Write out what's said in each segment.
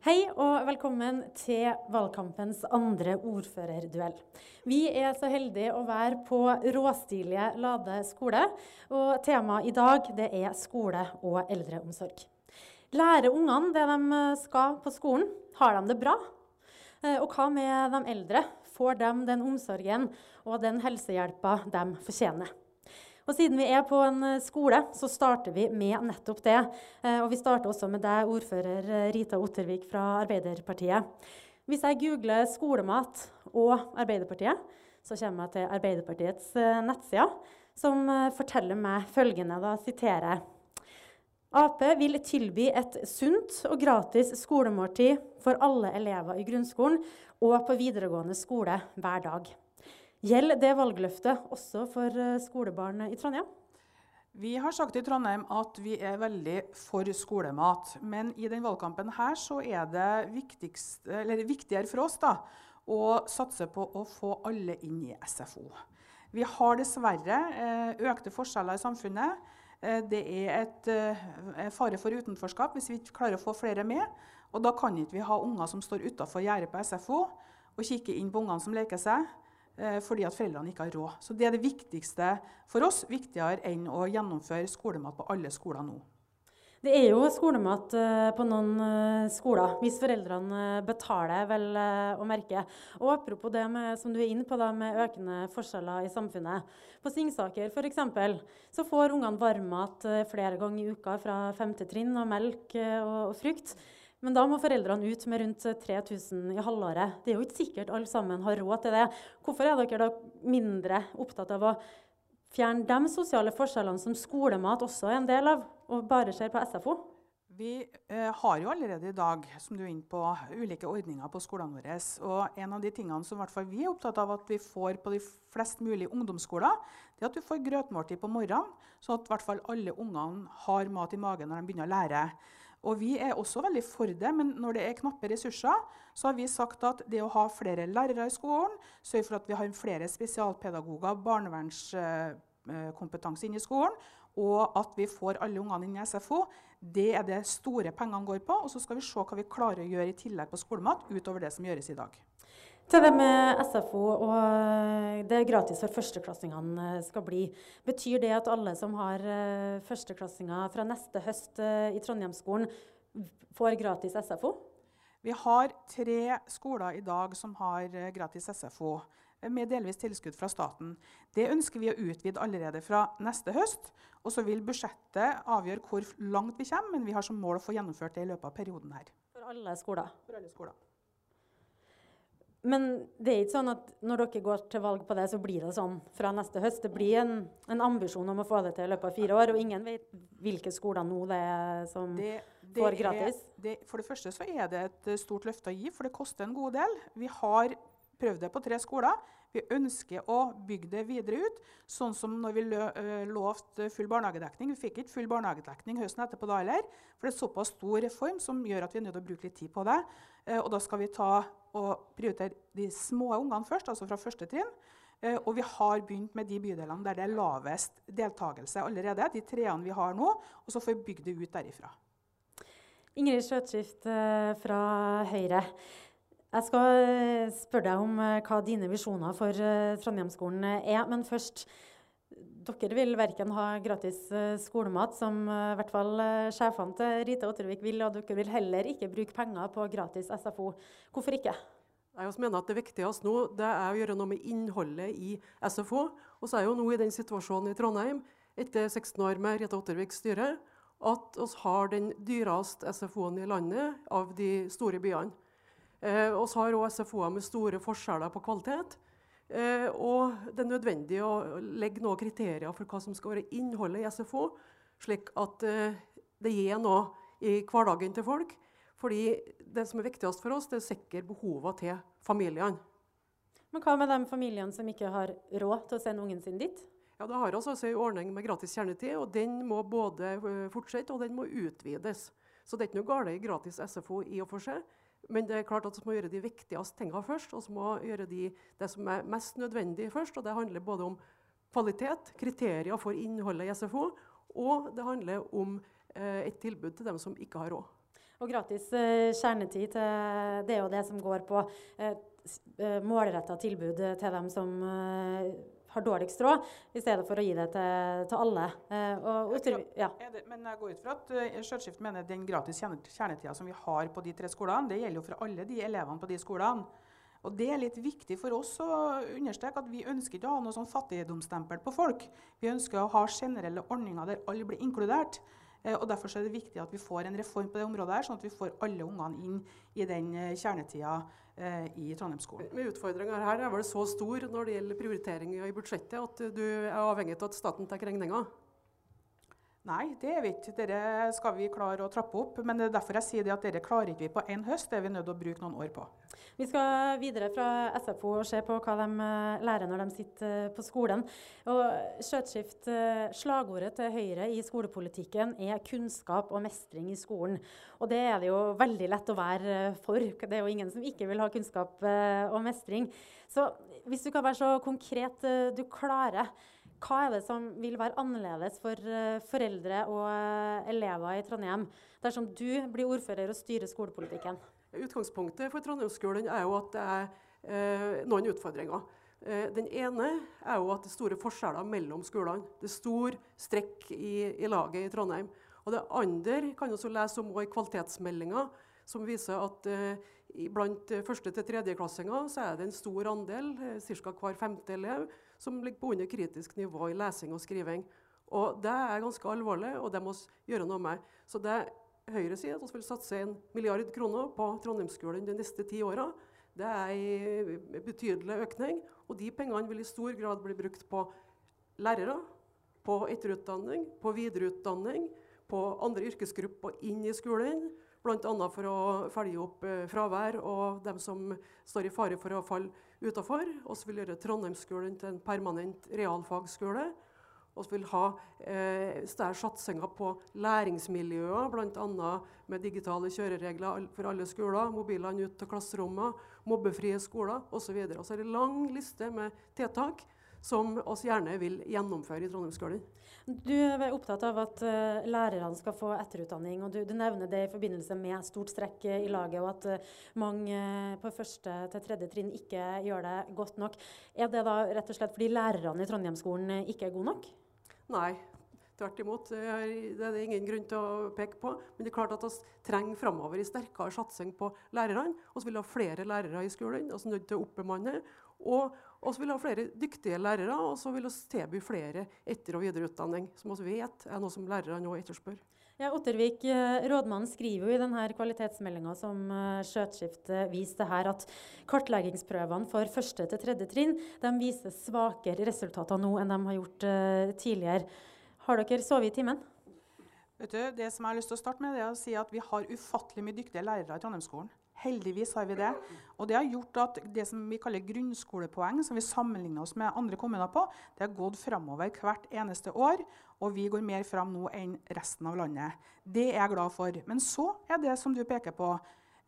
Hei og velkommen til valgkampens andre ordførerduell. Vi er så heldige å være på råstilige Lade skole, og temaet i dag det er skole og eldreomsorg. Lærer ungene det de skal på skolen? Har de det bra? Eh, og hva med de eldre? Får de den omsorgen og den helsehjelpa de fortjener? Og siden vi er på en eh, skole, så starter vi med nettopp det. Eh, og vi starter også med deg, ordfører eh, Rita Ottervik fra Arbeiderpartiet. Hvis jeg googler skolemat og Arbeiderpartiet, så kommer jeg til Arbeiderpartiets nettsider, som forteller meg følgende, da siterer jeg. Ap vil tilby et sunt og gratis skolemåltid for alle elever i grunnskolen og på videregående skole hver dag. Gjelder det valgløftet også for eh, skolebarn i Trondheim? Vi har sagt i Trondheim at vi er veldig for skolemat. Men i den valgkampen her så er det viktigere for oss da, å satse på å få alle inn i SFO. Vi har dessverre eh, økte forskjeller i samfunnet. Eh, det er et fare for utenforskap hvis vi ikke klarer å få flere med. Og da kan ikke vi ha unger som står utafor gjerdet på SFO og kikker inn på ungene som leker seg. Eh, fordi at foreldrene ikke har råd. Så Det er det viktigste for oss, viktigere enn å gjennomføre skolemat på alle skoler nå. Det er jo skolemat eh, på noen eh, skoler, hvis foreldrene betaler, vel å merke. Og Apropos det med, som du er inne på da, med økende forskjeller i samfunnet. På Singsaker f.eks. så får ungene varmmat flere ganger i uka fra femte trinn, og melk og, og frukt. Men da må foreldrene ut med rundt 3000 i halvåret. Det er jo ikke sikkert alle sammen har råd til det. Hvorfor er dere da mindre opptatt av å fjerne de sosiale forskjellene som skolemat også er en del av, og bare ser på SFO? Vi eh, har jo allerede i dag som du er inne på, ulike ordninger på skolene våre. Og en av de tingene som vi er opptatt av at vi får på de flest mulig ungdomsskoler, det er at du får grøtmåltid på morgenen, sånn at alle ungene har mat i magen når de begynner å lære. Og Vi er også veldig for det, men når det er knappe ressurser, så har vi sagt at det å ha flere lærere i skolen, sørge for at vi har flere spesialpedagoger, barnevernskompetanse inn i skolen, og at vi får alle ungene inn i SFO, det er det store pengene går på. Og så skal vi se hva vi klarer å gjøre i tillegg på skolemat utover det som gjøres i dag. Til det med SFO og eh, det gratis for førsteklassingene eh, skal bli. Betyr det at alle som har eh, førsteklassinger fra neste høst i Trondheimsskolen, får gratis SFO? Vi har tre skoler i dag som har gratis SFO med delvis tilskudd fra staten. Det ønsker vi å utvide allerede fra neste høst. Og så vil budsjettet avgjøre hvor langt vi kommer, men vi har som mål å få gjennomført det i løpet av perioden her. For alle skoler? For alle skoler. Men det er ikke sånn at når dere går til valg på det, så blir det sånn fra neste høst. Det blir en, en ambisjon om å få det til i løpet av fire år, og ingen vet hvilke skoler nå det er som det, det får gratis. Er, det, for det første så er det et stort løfte å gi, for det koster en god del. Vi har prøvd det på tre skoler. Vi ønsker å bygge det videre ut, sånn som når vi lovte full barnehagedekning. Vi fikk ikke full barnehagedekning høsten etterpå da heller, for det er såpass stor reform som gjør at vi er nødt til å bruke litt tid på det. Og da skal vi ta og prioritere de små ungene først, altså fra første trinn. Og vi har begynt med de bydelene der det er lavest deltakelse allerede. de treene vi har nå, og så får vi bygd det ut derifra. Ingrid Skjøtskift fra Høyre. Jeg skal eh, spørre deg om eh, hva dine visjoner for uh, Trondheimsskolen er. Men først, dere vil verken ha gratis skolemat, som i hvert fall sjefene til Rita Ottervik vil, og dere vil heller ikke bruke penger på gratis SFO. Hvorfor ikke? Jeg mener at Det viktigste nå det er å gjøre noe med innholdet i SFO. Og så er jo nå i den situasjonen i Trondheim, etter 16 år med Rita Otterviks styre, at vi har den dyreste SFO-en i landet av de store byene. Eh, og så har òg SFO-er med store forskjeller på kvalitet. Eh, og det er nødvendig å legge noen kriterier for hva som skal være innholdet i SFO, slik at eh, det gir noe i hverdagen til folk. Fordi det som er viktigst for oss, det er å sikre behovene til familiene. Men hva med de familiene som ikke har råd til å sende ungen sin dit? Ja, Da har vi altså en ordning med gratis kjernetid, og den må både fortsette og den må utvides. Så det er ikke noe galt i gratis SFO i og for seg. Men det er klart at vi må gjøre de viktigste tingene først. Og så må gjøre de, det som er mest nødvendig først. Og det handler både om kvalitet, kriterier for innholdet i SFO, og det handler om eh, et tilbud til dem som ikke har råd. Og gratis eh, kjernetid, til, det er jo det som går på eh, eh målretta tilbud til dem som eh, har dårligst råd, i stedet for å gi det til, til alle. Eh, og, jeg, ja. det, men jeg går ut fra at uh, Skjøtskift mener den gratis kjernetida som vi har på de tre skolene, det gjelder jo for alle de elevene på de skolene. Og Det er litt viktig for oss å understreke at vi ønsker ikke å ha noe sånn fattigdomsstempel på folk. Vi ønsker å ha generelle ordninger der alle blir inkludert. Eh, og Derfor er det viktig at vi får en reform på det området, her, sånn at vi får alle ungene inn i den eh, kjernetida eh, i Trondheimsskolen. Men Utfordringa her er vel så stor når det gjelder prioriteringer i budsjettet, at du er avhengig av at staten tar regninga? Nei, det er vi ikke. Dette skal vi klare å trappe opp. Men det er derfor jeg sier det at dette klarer ikke vi på én høst. Det er vi nødt til å bruke noen år på. Vi skal videre fra SFO og se på hva de eh, lærer når de sitter eh, på skolen. Og Skjøtskift, eh, slagordet til Høyre i skolepolitikken er kunnskap og mestring i skolen. Og det er det jo veldig lett å være for. Det er jo ingen som ikke vil ha kunnskap og mestring. Så hvis du kan være så konkret du klarer hva er det som vil være annerledes for uh, foreldre og uh, elever i Trondheim dersom du blir ordfører og styrer skolepolitikken? Utgangspunktet for Trondheimsskolen er jo at det er eh, noen utfordringer. Den ene er jo at det er store forskjeller mellom skolene. Det er stor strekk i, i laget i Trondheim. Og det andre kan også lese om i kvalitetsmeldinga, som viser at blant første- til tredjeklassinger så er det en stor andel, ca. hver femte elev, som ligger på under kritisk nivå i lesing og skriving. Og Det er ganske alvorlig, og det må vi gjøre noe med. Så det Høyre sier at vi vil satse en milliard kroner på Trondheimsskolen de neste ti åra. Det er en betydelig økning. Og de pengene vil i stor grad bli brukt på lærere, på etterutdanning, på videreutdanning, på andre yrkesgrupper inn i skolen. Bl.a. for å følge opp eh, fravær og dem som står i fare for å falle utafor. Vi vil gjøre Trondheimsskolen til en permanent realfagsskole. Vi vil ha eh, satsinger på læringsmiljøer, bl.a. med digitale kjøreregler for alle skoler, mobilene ut til klasserommet, mobbefrie skoler osv. Så, så er det en lang liste med tiltak som vi gjerne vil gjennomføre i Trondheimsskolen. Du er opptatt av at uh, lærerne skal få etterutdanning. og du, du, nevner det i forbindelse med stort strekk i laget, og at uh, mange på første til tredje trinn ikke gjør det godt nok. Er det da rett og slett fordi lærerne i Trondheimsskolen ikke er gode nok? Nei, Tvert imot. Det er det ingen grunn til å peke på. Men det er klart at vi trenger framover en sterkere satsing på lærerne. Vi vil ha flere lærere i skolen. Vi er nødt til å oppbemanne. Og og så vil vi ha flere dyktige lærere, og så vil vi tilby flere etter- og videreutdanning, som vi vet er noe som lærerne nå etterspør. Ja, Ottervik, eh, rådmannen skriver jo i denne kvalitetsmeldinga som uh, Skjøtskiftet viste her, at kartleggingsprøvene for første til tredje trinn de viser svakere resultater nå enn de har gjort uh, tidligere. Har dere sovet i timen? Vet du, det som jeg har lyst til å starte med, det er å si at Vi har ufattelig mye dyktige lærere i Trondheimsskolen. Heldigvis har vi det. Og det har gjort at det som vi kaller grunnskolepoeng, som vi sammenligner oss med andre kommuner på, det har gått framover hvert eneste år. Og vi går mer fram nå enn resten av landet. Det er jeg glad for. Men så er det som du peker på,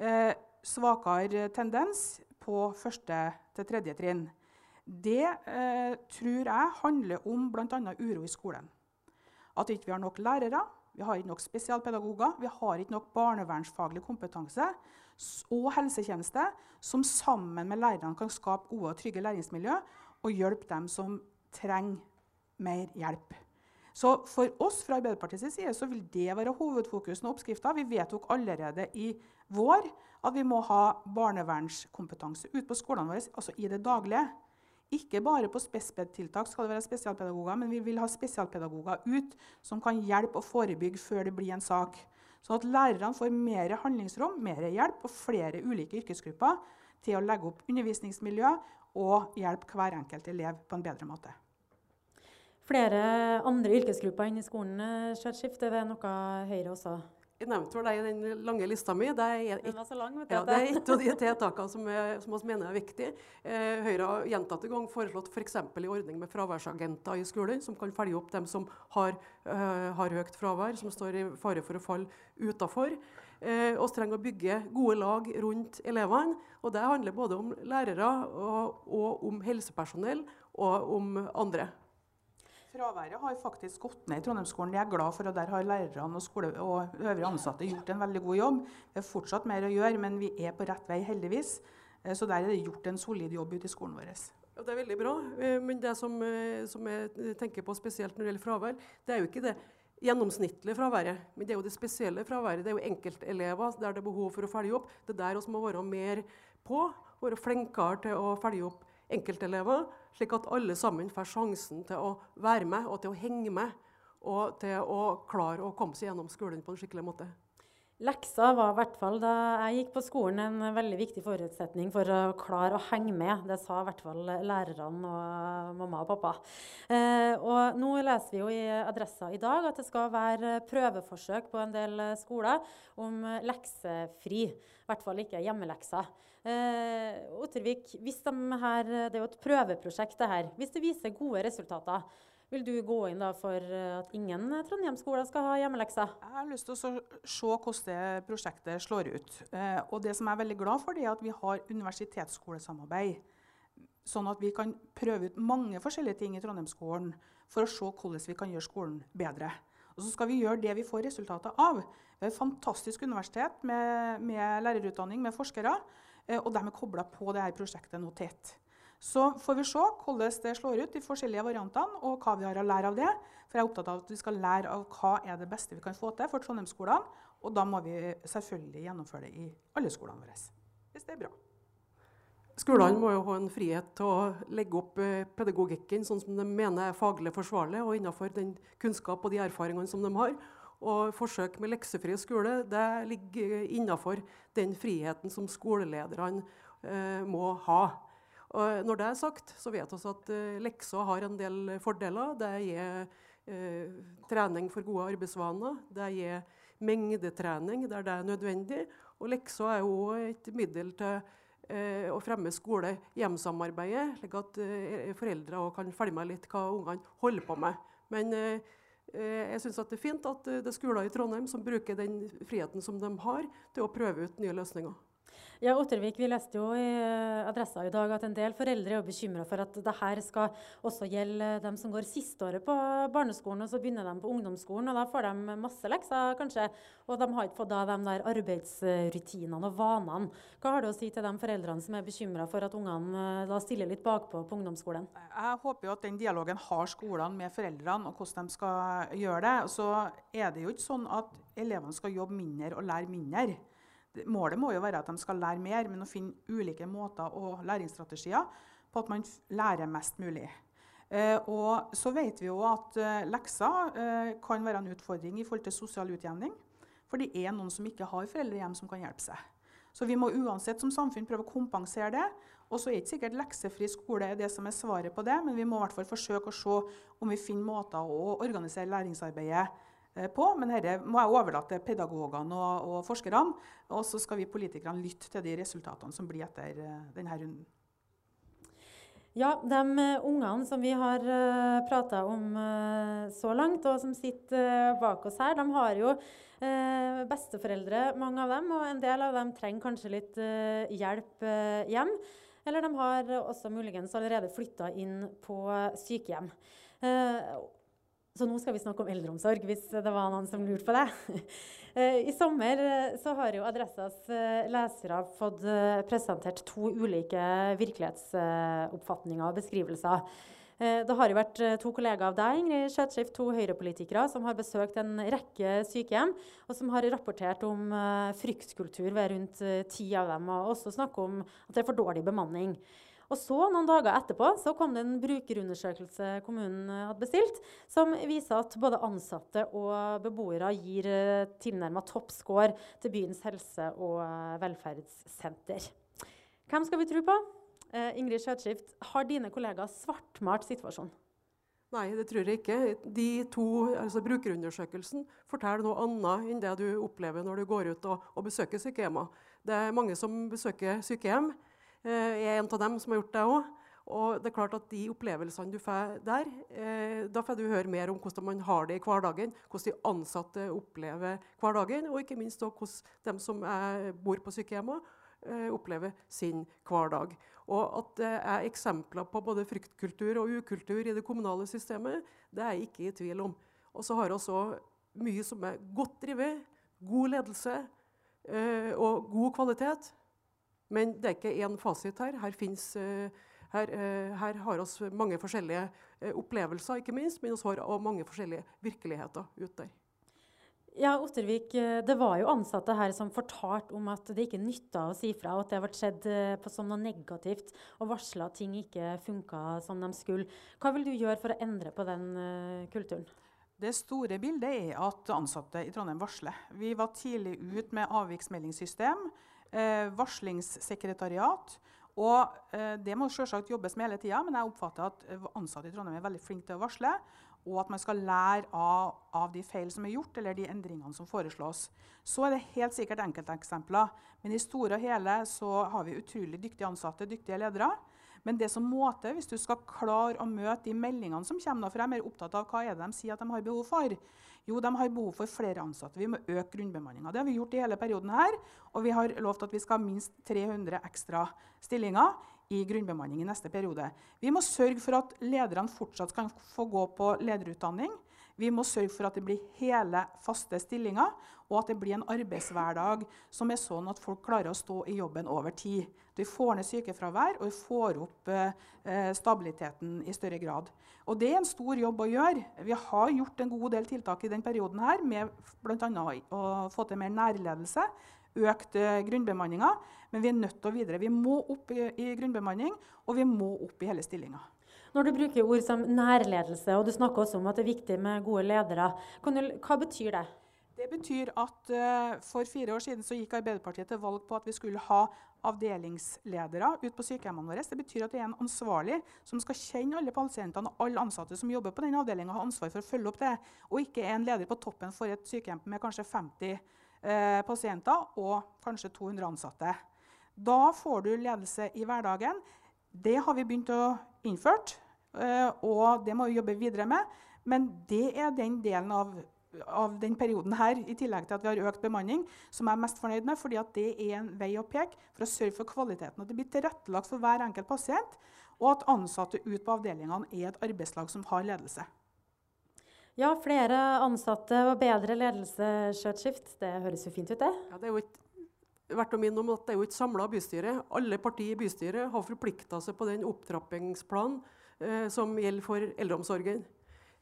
eh, svakere tendens på første til tredje trinn. Det eh, tror jeg handler om bl.a. uro i skolen. At vi ikke har nok lærere, vi har ikke nok spesialpedagoger, vi har ikke nok barnevernsfaglig kompetanse og helsetjeneste som sammen med lærerne kan skape gode og trygge læringsmiljø og hjelpe dem som trenger mer hjelp. Så For oss fra Arbeiderpartiets side så vil det være hovedfokusen og oppskrifta. Vi vedtok allerede i vår at vi må ha barnevernskompetanse ute på skolene våre, altså i det daglige. Ikke bare på spesped-tiltak skal det være spesialpedagoger, men vi vil ha spesialpedagoger ut som kan hjelpe og forebygge før det blir en sak. Sånn at lærerne får mer handlingsrom, mer hjelp og flere ulike yrkesgrupper til å legge opp undervisningsmiljø og hjelpe hver enkelt elev på en bedre måte. Flere andre yrkesgrupper inne i skolen, eh, er det noe Høyre også jeg nevnte vel deg i den lange lista mi. Det er, et, lang, ja, det er et av de tiltakene som, som vi mener er viktig. Eh, Høyre har gjentatte ganger foreslått f.eks. For en ordning med fraværsagenter i skolen, som kan følge opp dem som har, øh, har høyt fravær, som står i fare for å falle utafor. Eh, trenger å bygge gode lag rundt elevene. og Det handler både om lærere og, og om helsepersonell og om andre. Fraværet har faktisk gått ned i Trondheimsskolen. Det er glad for, og der har lærerne og, skole og øvrige ansatte gjort en veldig god jobb. Det er fortsatt mer å gjøre, men vi er på rett vei, heldigvis. Eh, så der er det gjort en solid jobb ute i skolen vår. Ja, det er veldig bra. Eh, men det som, eh, som, jeg tenker på spesielt når det gjelder fravær, det er jo ikke det gjennomsnittlige fraværet, men det er jo det spesielle fraværet. Det er jo enkeltelever der det er behov for å følge opp. Det er der vi må være mer på, være flinkere til å følge opp enkeltelever, slik at alle sammen får sjansen til å være med og til å henge med. Og til å klare å komme seg gjennom skolen på en skikkelig måte. Lekser var i hvert fall da jeg gikk på skolen en veldig viktig forutsetning for å klare å henge med. Det sa i hvert fall lærerne og mamma og pappa. Eh, og nå leser vi jo i Adressa i dag at det skal være prøveforsøk på en del skoler om leksefri. I hvert fall ikke hjemmelekser. Eh, Ottervik, de her, det er jo et prøveprosjekt, det her. Hvis det viser gode resultater, vil du gå inn for at ingen Trondheim-skoler skal ha hjemmelekser? Jeg har lyst til å se hvordan det prosjektet slår ut. Eh, og det som jeg er veldig glad for, er at vi har universitetsskolesamarbeid. Sånn at vi kan prøve ut mange forskjellige ting i Trondheimsskolen for å se hvordan vi kan gjøre skolen bedre. Og så skal vi gjøre det vi får resultatet av. Vi har et fantastisk universitet med, med lærerutdanning, med forskere. Eh, og de er kobla på dette prosjektet nå tett. Så får vi se hvordan det slår ut, de forskjellige variantene, og hva vi har å lære av det. For jeg er opptatt av at vi skal lære av hva er det beste vi kan få til for Trondheimsskolene. Og da må vi selvfølgelig gjennomføre det i alle skolene våre. Hvis det er bra. Skolene må jo ha en frihet til å legge opp eh, pedagogikken sånn som de mener er faglig forsvarlig, og innenfor den kunnskap og de erfaringene som de har. Og forsøk med leksefri skole det ligger innenfor den friheten som skolelederne eh, må ha. Og når det er sagt, så vet vi at eh, lekser har en del fordeler. Det gir eh, trening for gode arbeidsvaner. Det gir mengdetrening der det er nødvendig. Og lekser er jo et middel til eh, å fremme skole-hjem-samarbeidet, slik at eh, foreldre kan følge med litt hva ungene holder på med. Men eh, Eh, jeg syns det er fint at eh, det er skoler i Trondheim som bruker den friheten som de har, til å prøve ut nye løsninger. Ja, Ottervik, Vi leste jo i eh, Adressa i dag at en del foreldre er bekymra for at det her skal også gjelde dem som går sisteåret på barneskolen, og så begynner de på ungdomsskolen. og Da får de masse lekser, kanskje, og de har ikke fått da de der arbeidsrutinene og vanene. Hva har du å si til de foreldrene som er bekymra for at ungene eh, da stiller litt bakpå på ungdomsskolen? Jeg håper jo at den dialogen har skolene med foreldrene, og hvordan de skal gjøre det. Så er det jo ikke sånn at elevene skal jobbe mindre og lære mindre. Målet må jo være at de skal lære mer, men å finne ulike måter og læringsstrategier på at man lærer mest mulig. Eh, og så vet vi jo at eh, lekser eh, kan være en utfordring i forhold til sosial utjevning. For det er noen som ikke har foreldre hjem som kan hjelpe seg. Så vi må uansett som samfunn prøve å kompensere det. Og så er ikke sikkert leksefri skole er det som er svaret på det, men vi må i hvert fall forsøke å se om vi finner måter å organisere læringsarbeidet på. Men dette må jeg overlate til pedagogene og, og, forskerne. Og så skal vi politikerne lytte til de resultatene som blir etter uh, denne runden. Ja, de uh, ungene som vi har prata om så langt, og som sitter bak oss her, de har jo besteforeldre, mange av dem. Og en del av dem trenger kanskje litt hjelp hjem. Eller de har også muligens allerede flytta inn på sykehjem. Så nå skal vi snakke om eldreomsorg, hvis det var noen som lurte på det. Eh, I sommer eh, så har jo Adressas eh, lesere fått presentert to ulike virkelighetsoppfatninger og beskrivelser. Det har jo vært to kollegaer av deg, Ingrid Skjøtskift, to Høyre-politikere, som har besøkt en rekke sykehjem, og som har rapportert om fryktkultur ved rundt ti av dem, og også snakket om at det er for dårlig bemanning. Og så, noen dager etterpå, så kom det en brukerundersøkelse kommunen eh, hadde bestilt, som viser at både ansatte og beboere gir uh, tilnærma topp score til byens helse- og uh, velferdssenter. Hvem skal vi tro på? Eh, Ingrid Skjøtskift, har dine kollegaer svartmalt situasjonen? Nei, det tror jeg ikke. De to, altså Brukerundersøkelsen forteller noe annet enn det du opplever når du går ut og, og besøker sykehjemmer. Det er mange som besøker sykehjem. Eh, jeg er en av dem som har gjort det òg. Og det er klart at de opplevelsene du får der, eh, da får du høre mer om hvordan man har det i hverdagen, hvordan de ansatte opplever hverdagen, og ikke minst hvordan de som bor på sykehjemmet, eh, opplever sin hverdag. Og at det er eksempler på både fryktkultur og ukultur i det kommunale systemet, det er jeg ikke i tvil om. Og så har vi også mye som er godt drevet, god ledelse eh, og god kvalitet. Men det er ikke én fasit her. Her, finnes, eh, her, eh, her har vi mange forskjellige eh, opplevelser, ikke minst, men vi har også mange forskjellige virkeligheter ute der. Ja, Ottervik, Det var jo ansatte her som fortalte om at det ikke nytta å si fra, og at det ble sett på som noe negativt, og varsla at ting ikke funka som de skulle. Hva vil du gjøre for å endre på den kulturen? Det store bildet er at ansatte i Trondheim varsler. Vi var tidlig ut med avviksmeldingssystem, varslingssekretariat. Og eh, Det må selvsagt jobbes med hele tida, men jeg oppfatter at ansatte i Trondheim er veldig flinke til å varsle. Og at man skal lære av, av de feil som er gjort, eller de endringene som foreslås. Så er det helt sikkert enkelteksempler, men i store og hele så har vi utrolig dyktige ansatte, dyktige ledere. Men det som må til hvis du skal klare å møte de meldingene som kommer, jeg er mer opptatt av hva er det de sier at de har behov for. Jo, de har behov for flere ansatte. Vi må øke grunnbemanninga. Det har vi gjort i hele perioden her. Og vi har lovt at vi skal ha minst 300 ekstra stillinger i grunnbemanning i neste periode. Vi må sørge for at lederne fortsatt kan få gå på lederutdanning. Vi må sørge for at det blir hele, faste stillinger, og at det blir en arbeidshverdag som er sånn at folk klarer å stå i jobben over tid. Vi får ned sykefravær og vi får opp eh, stabiliteten i større grad. Og Det er en stor jobb å gjøre. Vi har gjort en god del tiltak i denne perioden her, med bl.a. å få til mer nærledelse, økt eh, grunnbemanninga. Men vi er nødt til å videre. Vi må opp i, i grunnbemanning, og vi må opp i hele stillinga. Når du bruker ord som nærledelse, og du snakker også om at det er viktig med gode ledere, hva betyr det? Det betyr at uh, For fire år siden så gikk Arbeiderpartiet til valg på at vi skulle ha avdelingsledere ut på sykehjemmene våre. Det betyr at det er en ansvarlig som skal kjenne alle pasientene og alle ansatte som jobber på den avdelinga, har ansvar for å følge opp det. Og ikke en leder på toppen for et sykehjem med kanskje 50 uh, eh, pasienter og kanskje 200 ansatte. Da får du ledelse i hverdagen. Det har vi begynt å innføre. Eh, og det må vi jobbe videre med. Men det er den delen av, av den perioden her, i tillegg til at vi har økt bemanning, som jeg er mest fornøyd med. fordi det er en vei å peke for å sørge for kvaliteten. At det blir tilrettelagt for hver enkelt pasient, og at ansatte ut på avdelingene er et arbeidslag som har ledelse. Ja, flere ansatte og bedre ledelse, Skjøtskift. Det høres jo fint ut, det? Ja, det er jo ikke verdt å minne om at det er jo ikke samla bystyre. Alle partier i bystyret har forplikta seg på den opptrappingsplanen eh, som gjelder for eldreomsorgen.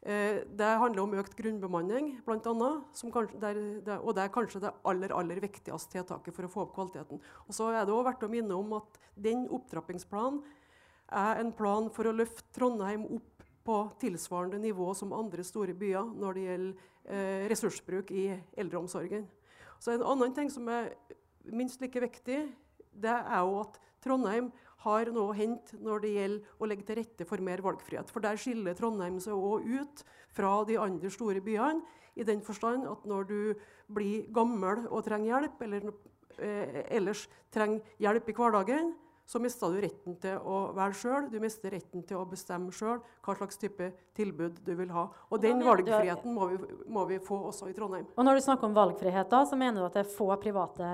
Eh, det handler om økt grunnbemanning, der, og det er kanskje det aller, aller viktigste tiltaket for å få opp kvaliteten. Og så er det også verdt å minne om at den opptrappingsplanen er en plan for å løfte Trondheim opp på tilsvarende nivå som andre store byer når det gjelder eh, ressursbruk i eldreomsorgen. Så En annen ting som er minst like viktig, det er jo at Trondheim har noe å hente når det gjelder å legge til rette for mer valgfrihet. For der skiller Trondheim seg òg ut fra de andre store byene, i den forstand at når du blir gammel og trenger hjelp, eller eh, ellers trenger hjelp i hverdagen, så mister du retten til å velge sjøl. Du mister retten til å bestemme sjøl hva slags type tilbud du vil ha. Og den valgfriheten må vi, må vi, få også i Trondheim. Og når du snakker om valgfrihet, da, så mener du at det er få private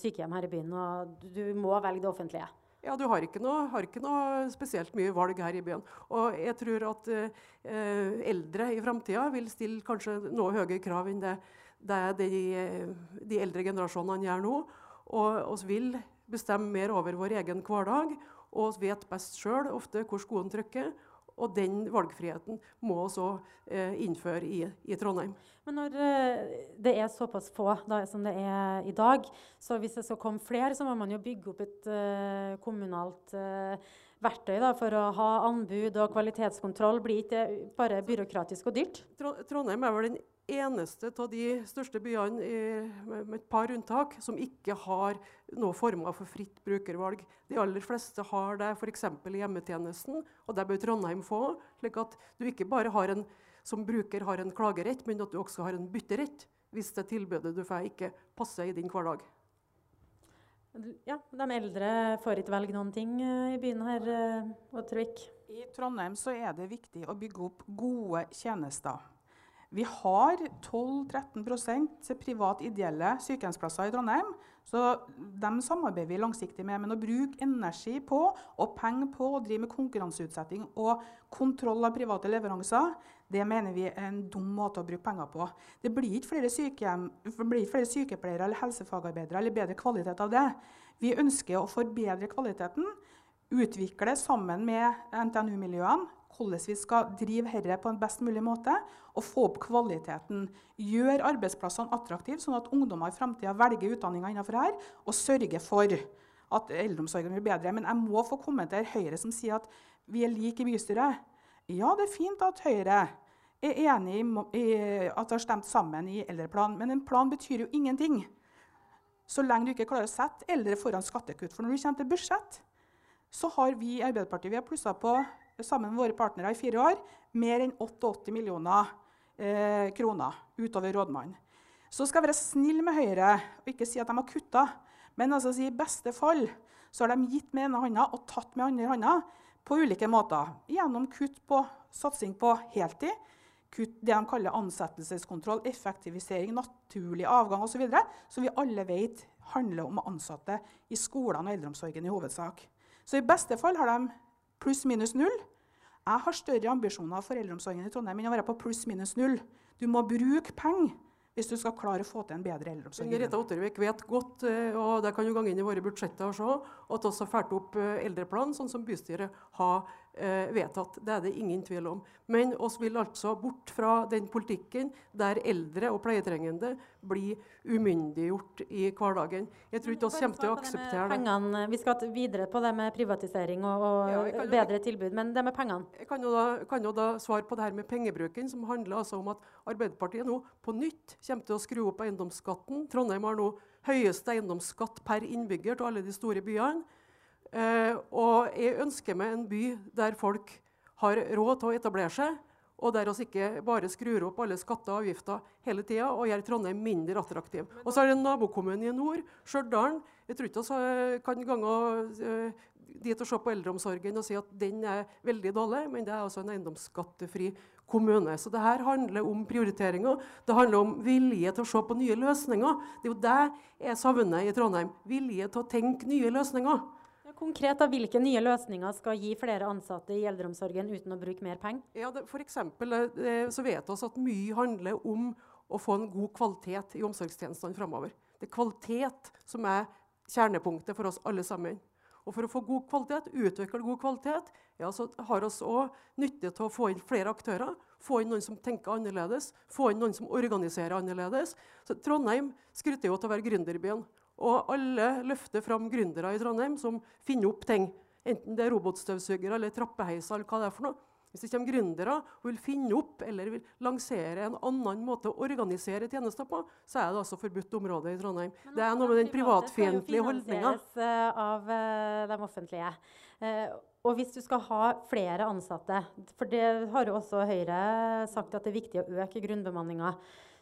sykehjem her i byen, og du må velge det offentlige? Ja, du har ikke, noe, har ikke noe spesielt mye valg her i byen. Og jeg tror at eh, eldre i framtida vil stille kanskje noe høyere krav enn det, det de, de eldre generasjonene gjør nå. Og vi vil bestemme mer over vår egen hverdag og vet best sjøl ofte hvor skoen trykker. Og den valgfriheten må også eh, innføre i, i, Trondheim. Men når eh, det er såpass få da, som det er i dag, så hvis det skal komme flere, så må man jo bygge opp et eh, kommunalt eh, verktøy da, for å ha anbud og kvalitetskontroll. Blir ikke det bare byråkratisk og dyrt? Trondheim er vel den eneste av de største byene i, med et par unntak som ikke har noen former for fritt brukervalg. De aller fleste har det f.eks. i hjemmetjenesten, og det bør Trondheim få. slik at du ikke bare har en, som bruker har en klagerett, men at du også har en bytterett hvis det tilbudet du får, ikke passer i din hverdag. Ja, De eldre får ikke velge noen ting eh, i byen her, eh, I Trondheim så er det viktig å bygge opp gode tjenester. Vi har 12-13% privat ideelle sykehjemsplasser i Trondheim. Så dem samarbeider vi langsiktig med. Men å bruke energi på og penger på å drive med konkurranseutsetting og kontroll av private leveranser, det mener vi er en dum måte å bruke penger på. Det blir ikke flere, sykehjem, blir ikke flere sykepleiere eller helsefagarbeidere eller bedre kvalitet av det. Vi ønsker å forbedre kvaliteten, utvikle sammen med NTNU-miljøene hvordan vi skal drive dette på en best mulig måte og få opp kvaliteten. Gjøre arbeidsplassene attraktive, sånn at ungdommer i framtida velger utdanninga innenfor her, og sørge for at eldreomsorgen blir bedre. Men jeg må få kommentere Høyre som sier at vi er like i bystyret. Ja, det er fint at Høyre er enig i at de har stemt sammen i eldreplan, men en plan betyr jo ingenting så lenge du ikke klarer å sette eldre foran skattekutt. For når du kommer til budsjett, så har vi i Arbeiderpartiet vi har plussa på sammen med våre partnere i fire år mer enn 88 millioner eh, kroner utover rådmannen. Så skal jeg være snill med Høyre og ikke si at de har kutta. Men altså, i beste fall så har de gitt med ene hånda og tatt med andre hånda på ulike måter. Gjennom kutt på satsing på heltid, kutt det de kaller ansettelseskontroll, effektivisering, naturlig avgang osv., som vi alle vet handler om ansatte i skolene og eldreomsorgen i hovedsak. Så i beste fall har de pluss-minus null. Jeg har større ambisjoner for eldreomsorgen i Trondheim enn å være på pluss-minus null. Du må bruke penger hvis du skal klare å få til en bedre eldreomsorg. Rita Ottervik vet godt, eh, og det kan jo gange inn i våre budsjetter og se, at vi har fulgt opp eldreplanen eldreplan, sånn som bystyret har eh, vedtatt. Det er det ingen tvil om. Men oss vil altså bort fra den politikken der eldre og pleietrengende blir umyndiggjort i hverdagen. Jeg tror ikke vi kommer til å akseptere det. Pengene, vi skal videre på det med privatisering og, og ja, bedre tilbud, men det med pengene? Jeg kan jo, da, kan jo da svare på det her med pengebruken, som handler altså om at Arbeiderpartiet nå på nytt kommer til å skru opp eiendomsskatten. Trondheim har nå høyeste eiendomsskatt per innbygger til alle de store byene. Eh, og jeg ønsker meg en by der folk har råd til å etablere seg, og der vi ikke bare skrur opp alle skatter og avgifter hele tida og gjør Trondheim mindre attraktiv. Og så er det en nabokommune i nord, Stjørdal. Jeg tror ikke vi kan gange uh, dit og se på eldreomsorgen og si at den er veldig dårlig, men det er altså en eiendomsskattefri kommune. Så det her handler om prioriteringer. Det handler om vilje til å se på nye løsninger. Det er jo det jeg savner i Trondheim. Vilje til å tenke nye løsninger. Konkret, da, Hvilke nye løsninger skal gi flere ansatte i eldreomsorgen uten å bruke mer penger? Ja, F.eks. eksempel, eh, så vet vi at mye handler om å få en god kvalitet i omsorgstjenestene framover. Det er kvalitet som er kjernepunktet for oss alle sammen. Og For å få god kvalitet, utvikle god kvalitet, ja, så har vi òg nytte til å få inn flere aktører. Få inn noen som tenker annerledes, få inn noen som organiserer annerledes. Så Trondheim skryter jo til å være gründerbyen. Og alle løfter fram gründere i Trondheim som finner opp ting. Enten det er robotstøvsugere eller trappeheiser eller hva det er for noe. Hvis det kommer gründere og vil finne opp eller vil lansere en annen måte å organisere tjenester på, så er det altså forbudt område i Trondheim. det er noe med den privatfiendtlige holdninga. Eh, av uh, de offentlige. Uh, og hvis du skal ha flere ansatte, for det har jo også Høyre sagt at det er viktig å øke grunnbemanninga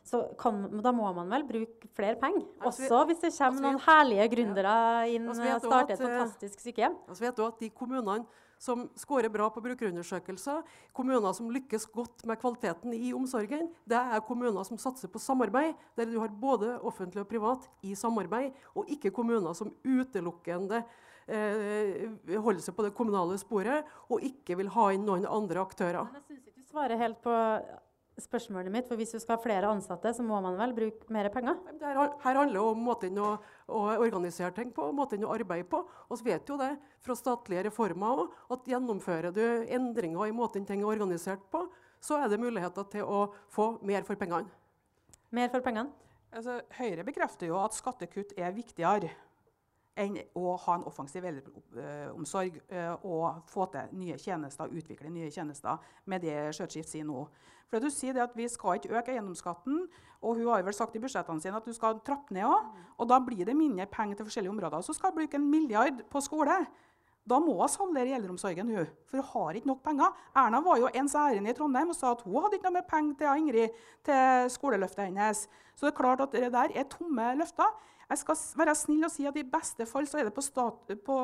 så kan, da må man vel bruke flere penger. Altså, også hvis det kommer altså, noen herlige gründere inn og starter et eh, fantastisk sykehjem. Altså, vet du at De kommunene som scorer bra på brukerundersøkelser, kommuner som lykkes godt med kvaliteten i omsorgen, det er kommuner som satser på samarbeid, der du har både offentlig og privat i samarbeid, og ikke kommuner som utelukkende eh, holder seg på det kommunale sporet og ikke vil ha inn noen andre aktører. Men jeg synes ikke du svarer helt på spørsmålet mitt. For hvis du skal ha flere ansatte, så må man vel bruke mer penger? Her, her handler det om måten å, å, organisere ting på, måten å arbeide på. Og så vet jo det fra statlige reformer òg, at gjennomfører du endringer i måten ting er organisert på, så er det muligheter til å få mer for pengene. Mer for pengene? Altså, Høyre bekrefter jo at skattekutt er viktigere enn å ha en offensiv eldreomsorg eh, og få til nye tjenester, utvikle nye tjenester med det Skjøtskift sier nå. For du sier at Vi skal ikke øke eiendomsskatten, og hun har vel sagt i budsjettene sine at du skal trappe ned òg. Og da blir det mindre penger til forskjellige områder. Så skal hun bruke en milliard på skole. Da må hun saldere i eldreomsorgen, hun, for hun har ikke nok penger. Erna var jo ens ærend i Trondheim og sa at hun hadde ikke noe mer penger til Ingrid til skoleløftet hennes. Så det er klart at det der er tomme løfter. Jeg skal være snill og si at i beste fall så er det på, stat, på,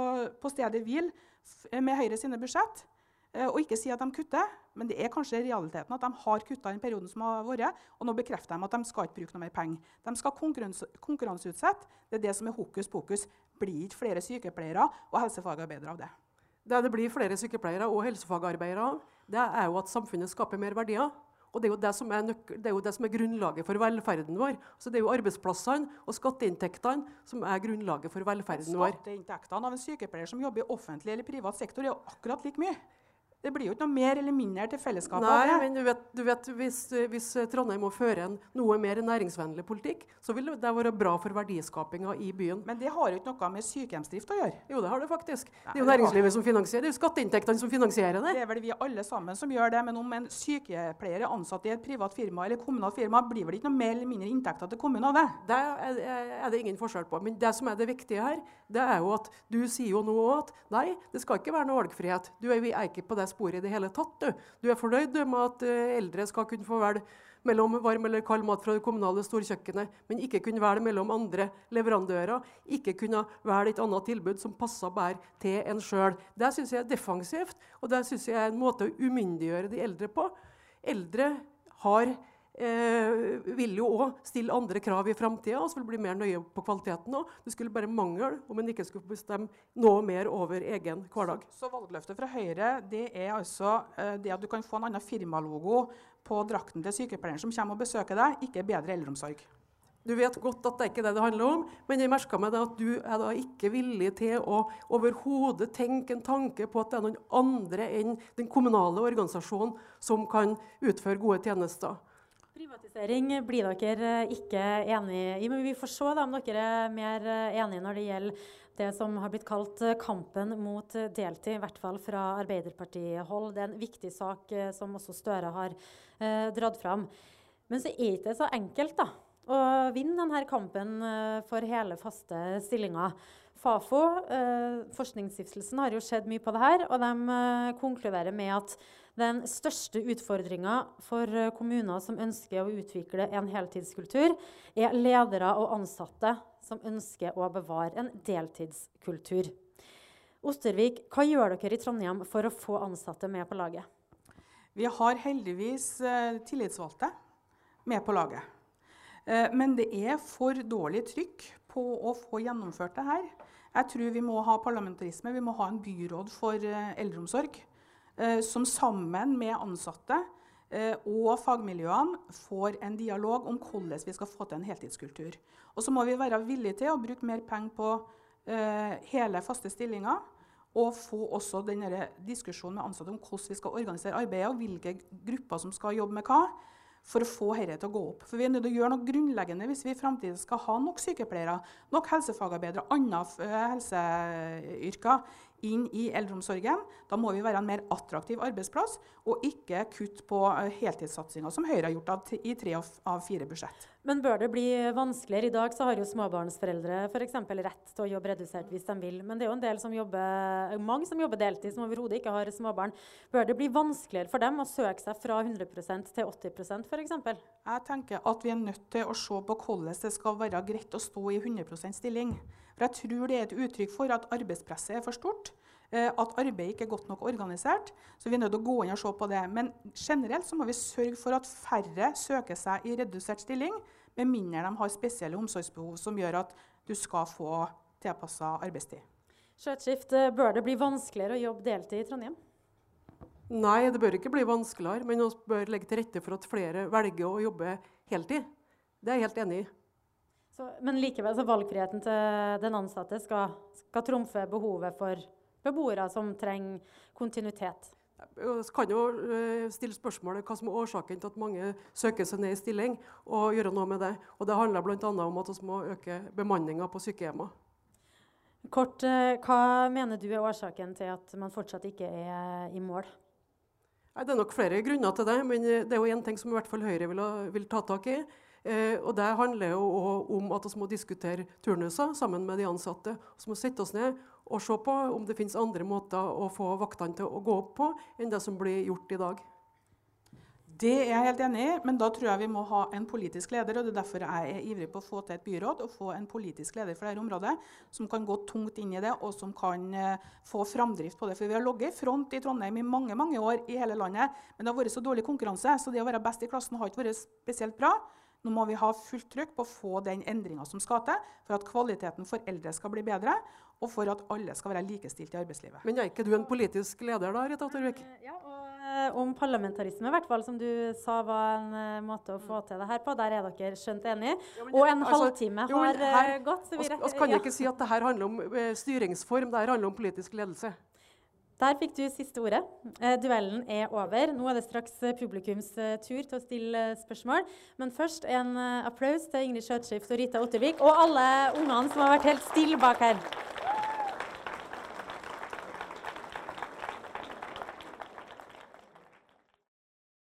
på stedet hvil med Høyre sine budsjett. eh, og ikke si at de kutter. Men det er kanskje realiteten at de har kutta den perioden som har vært. Og nå bekrefter de at de skal ikke bruke noe mer penger. De skal konkurranse, konkurranseutsette. Det er det som er hokus pokus. Blir ikke flere sykepleiere og helsefagarbeidere av det. Det det blir flere sykepleiere og helsefagarbeidere av, det er jo at samfunnet skaper mer verdier. Og det er, det, er jo det som er grunnlaget for velferden vår. Så Det er jo arbeidsplassene og skatteinntektene som er grunnlaget for velferden vår. Skatteinntektene av en sykepleier som jobber i offentlig eller privat sektor, er jo akkurat like mye. Det blir jo ikke noe mer eller mindre til fellesskapet. Nei, men du vet, du vet hvis, hvis, Trondheim må føre en noe mer næringsvennlig politikk, så vil det være bra for verdiskapinga i byen. Men det har jo ikke noe med sykehjemsdrift å gjøre. Jo, det har det faktisk. Det er jo næringslivet som finansierer det. er jo skatteinntektene som finansierer det. Det er vel vi alle sammen som gjør det. Men om en sykepleier er ansatt i et privat firma eller kommunalt firma, blir vel ikke noe mer eller mindre inntekter til kommunen av det? Det er, er det ingen forskjell på. Men det som er det viktige her, det er jo at du sier jo nå at nei, det skal ikke være noe valgfrihet. Du er, vi er ikke på det sporet i det hele tatt. Du, du er fornøyd med at uh, eldre skal kunne få velge mellom varm eller kald mat fra det kommunale storkjøkkenet, men ikke kunne velge mellom andre leverandører. Ikke kunne velge et annet tilbud som passer bedre til en sjøl. Det syns jeg er defensivt, og det syns jeg er en måte å umyndiggjøre de eldre på. Eldre har eh, vil jo òg stille andre krav i framtida og skulle bli mer nøye på kvaliteten òg. Det skulle bare mangle om en ikke skulle bestemme noe mer over egen hverdag. Så, så valgløftet fra Høyre det er altså eh, det at du kan få en annen firmalogo på drakten til sykepleieren som kommer og besøker deg, ikke bedre eldreomsorg. Du vet godt at det er ikke det det handler om, men jeg merka meg at du er da ikke villig til å overhodet tenke en tanke på at det er noen andre enn den kommunale organisasjonen som kan utføre gode tjenester. Privatisering blir dere ikke enig i, men vi får se da, om dere er mer enige når det gjelder det som har blitt kalt kampen mot deltid, i hvert fall fra Arbeiderpartihold. Det er en viktig sak eh, som også Støre har eh, dratt fram. Men så er det ikke så enkelt da, å vinne denne kampen eh, for hele, faste stillinger. Fafo, eh, forskningsstiftelsen, har jo sett mye på det her, og de eh, konkluderer med at den største utfordringa for eh, kommuner som ønsker å utvikle en heltidskultur, er ledere og ansatte som ønsker å bevare en deltidskultur. Ostervik, hva gjør dere i Trondheim for å få ansatte med på laget? Vi har heldigvis eh, tillitsvalgte med på laget. Eh, men det er for dårlig trykk på å få gjennomført det her. Jeg tror vi må ha parlamentarisme. Vi må ha en byråd for eldreomsorg. Eh, som sammen med ansatte eh, og fagmiljøene får en dialog om hvordan vi skal få til en heltidskultur. Og så må vi være villige til å bruke mer penger på eh, hele, faste stillinger. Og få også denne diskusjonen med ansatte om hvordan vi skal organisere arbeidet, og hvilke grupper som skal jobbe med hva for å få dette til å gå opp. For Vi er nødt til å gjøre noe grunnleggende hvis vi i framtiden skal ha nok sykepleiere, nok helsefagarbeidere andre helseyrker inn i eldreomsorgen. Da må vi være en mer attraktiv arbeidsplass, og ikke kutte på eh, heltidssatsinga, som Høyre har gjort i tre av fire budsjett. Men bør det bli vanskeligere? I dag så har jo småbarnsforeldre f.eks. rett til å jobbe redusert hvis de vil. Men det er jo en del som jobber, mange som jobber deltid, som overhodet ikke har småbarn. Bør det bli vanskeligere for dem å søke seg fra 100% til 80% f.eks.? Jeg tenker at vi er nødt til å se på hvordan det skal være greit å stå i 100% stilling. For jeg tror det er et uttrykk for at arbeidspresset er for stort. Eh, at arbeidet ikke er godt nok organisert. Så vi er nødt til å gå inn og se på det. Men generelt så må vi sørge for at færre søker seg i redusert stilling, med mindre de har spesielle omsorgsbehov som gjør at du skal få tilpassa arbeidstid. Skjøtskift, eh, bør det bli vanskeligere å jobbe deltid i Trondheim? Nei, det bør ikke bli vanskeligere, men vi bør legge til rette for at flere velger å jobbe heltid. Det er jeg helt enig i. Så, men likevel så valgfriheten til den ansatte skal, skal trumfe behovet for beboere som trenger kontinuitet. Vi kan jo eh, stille spørsmålet hva som er årsaken til at mange søker seg ned i stilling, og gjøre noe med det. Og det handler bl.a. om at vi må øke bemanninga på sykehjemmene. Kort, eh, hva mener du er årsaken til at man fortsatt ikke er i mål? Det er nok flere grunner til det, men det er jo én ting som i hvert fall Høyre vil, vil ta tak i. Eh, og Det handler jo om at vi må diskutere turnuser sammen med de ansatte. Vi må sette oss ned og se på om det finnes andre måter å få vaktene til å gå opp på enn det som blir gjort i dag. Det er jeg helt enig i, men da tror jeg vi må ha en politisk leder. og Det er derfor jeg er ivrig på å få til et byråd og få en politisk leder for dette området som kan gå tungt inn i det, og som kan uh, få framdrift på det. For vi har ligget i front i Trondheim i mange mange år i hele landet, men det har vært så dårlig konkurranse, så det å være best i klassen har ikke vært spesielt bra. Nå må vi ha fullt trykk på å få den endringa som skal til for at kvaliteten for eldre skal bli bedre, og for at alle skal være likestilt i arbeidslivet. Men er ikke du en politisk leder da, Rita Ottervik? Ja, og Eh, om parlamentarisme, i hvert fall, som du sa var en uh, måte å få til det her på. Der er dere skjønt enige. Ja, og en altså, halvtime jo, har her, uh, gått. Så vi, oss, kan ja. ikke si at det her handler om styringsform, det her handler om politisk ledelse. Der fikk du siste ordet. Eh, duellen er over. Nå er det straks publikums uh, tur til å stille spørsmål. Men først en applaus til Ingrid Skjøtskift og Rita Ottervik og alle ungene som har vært helt stille bak her.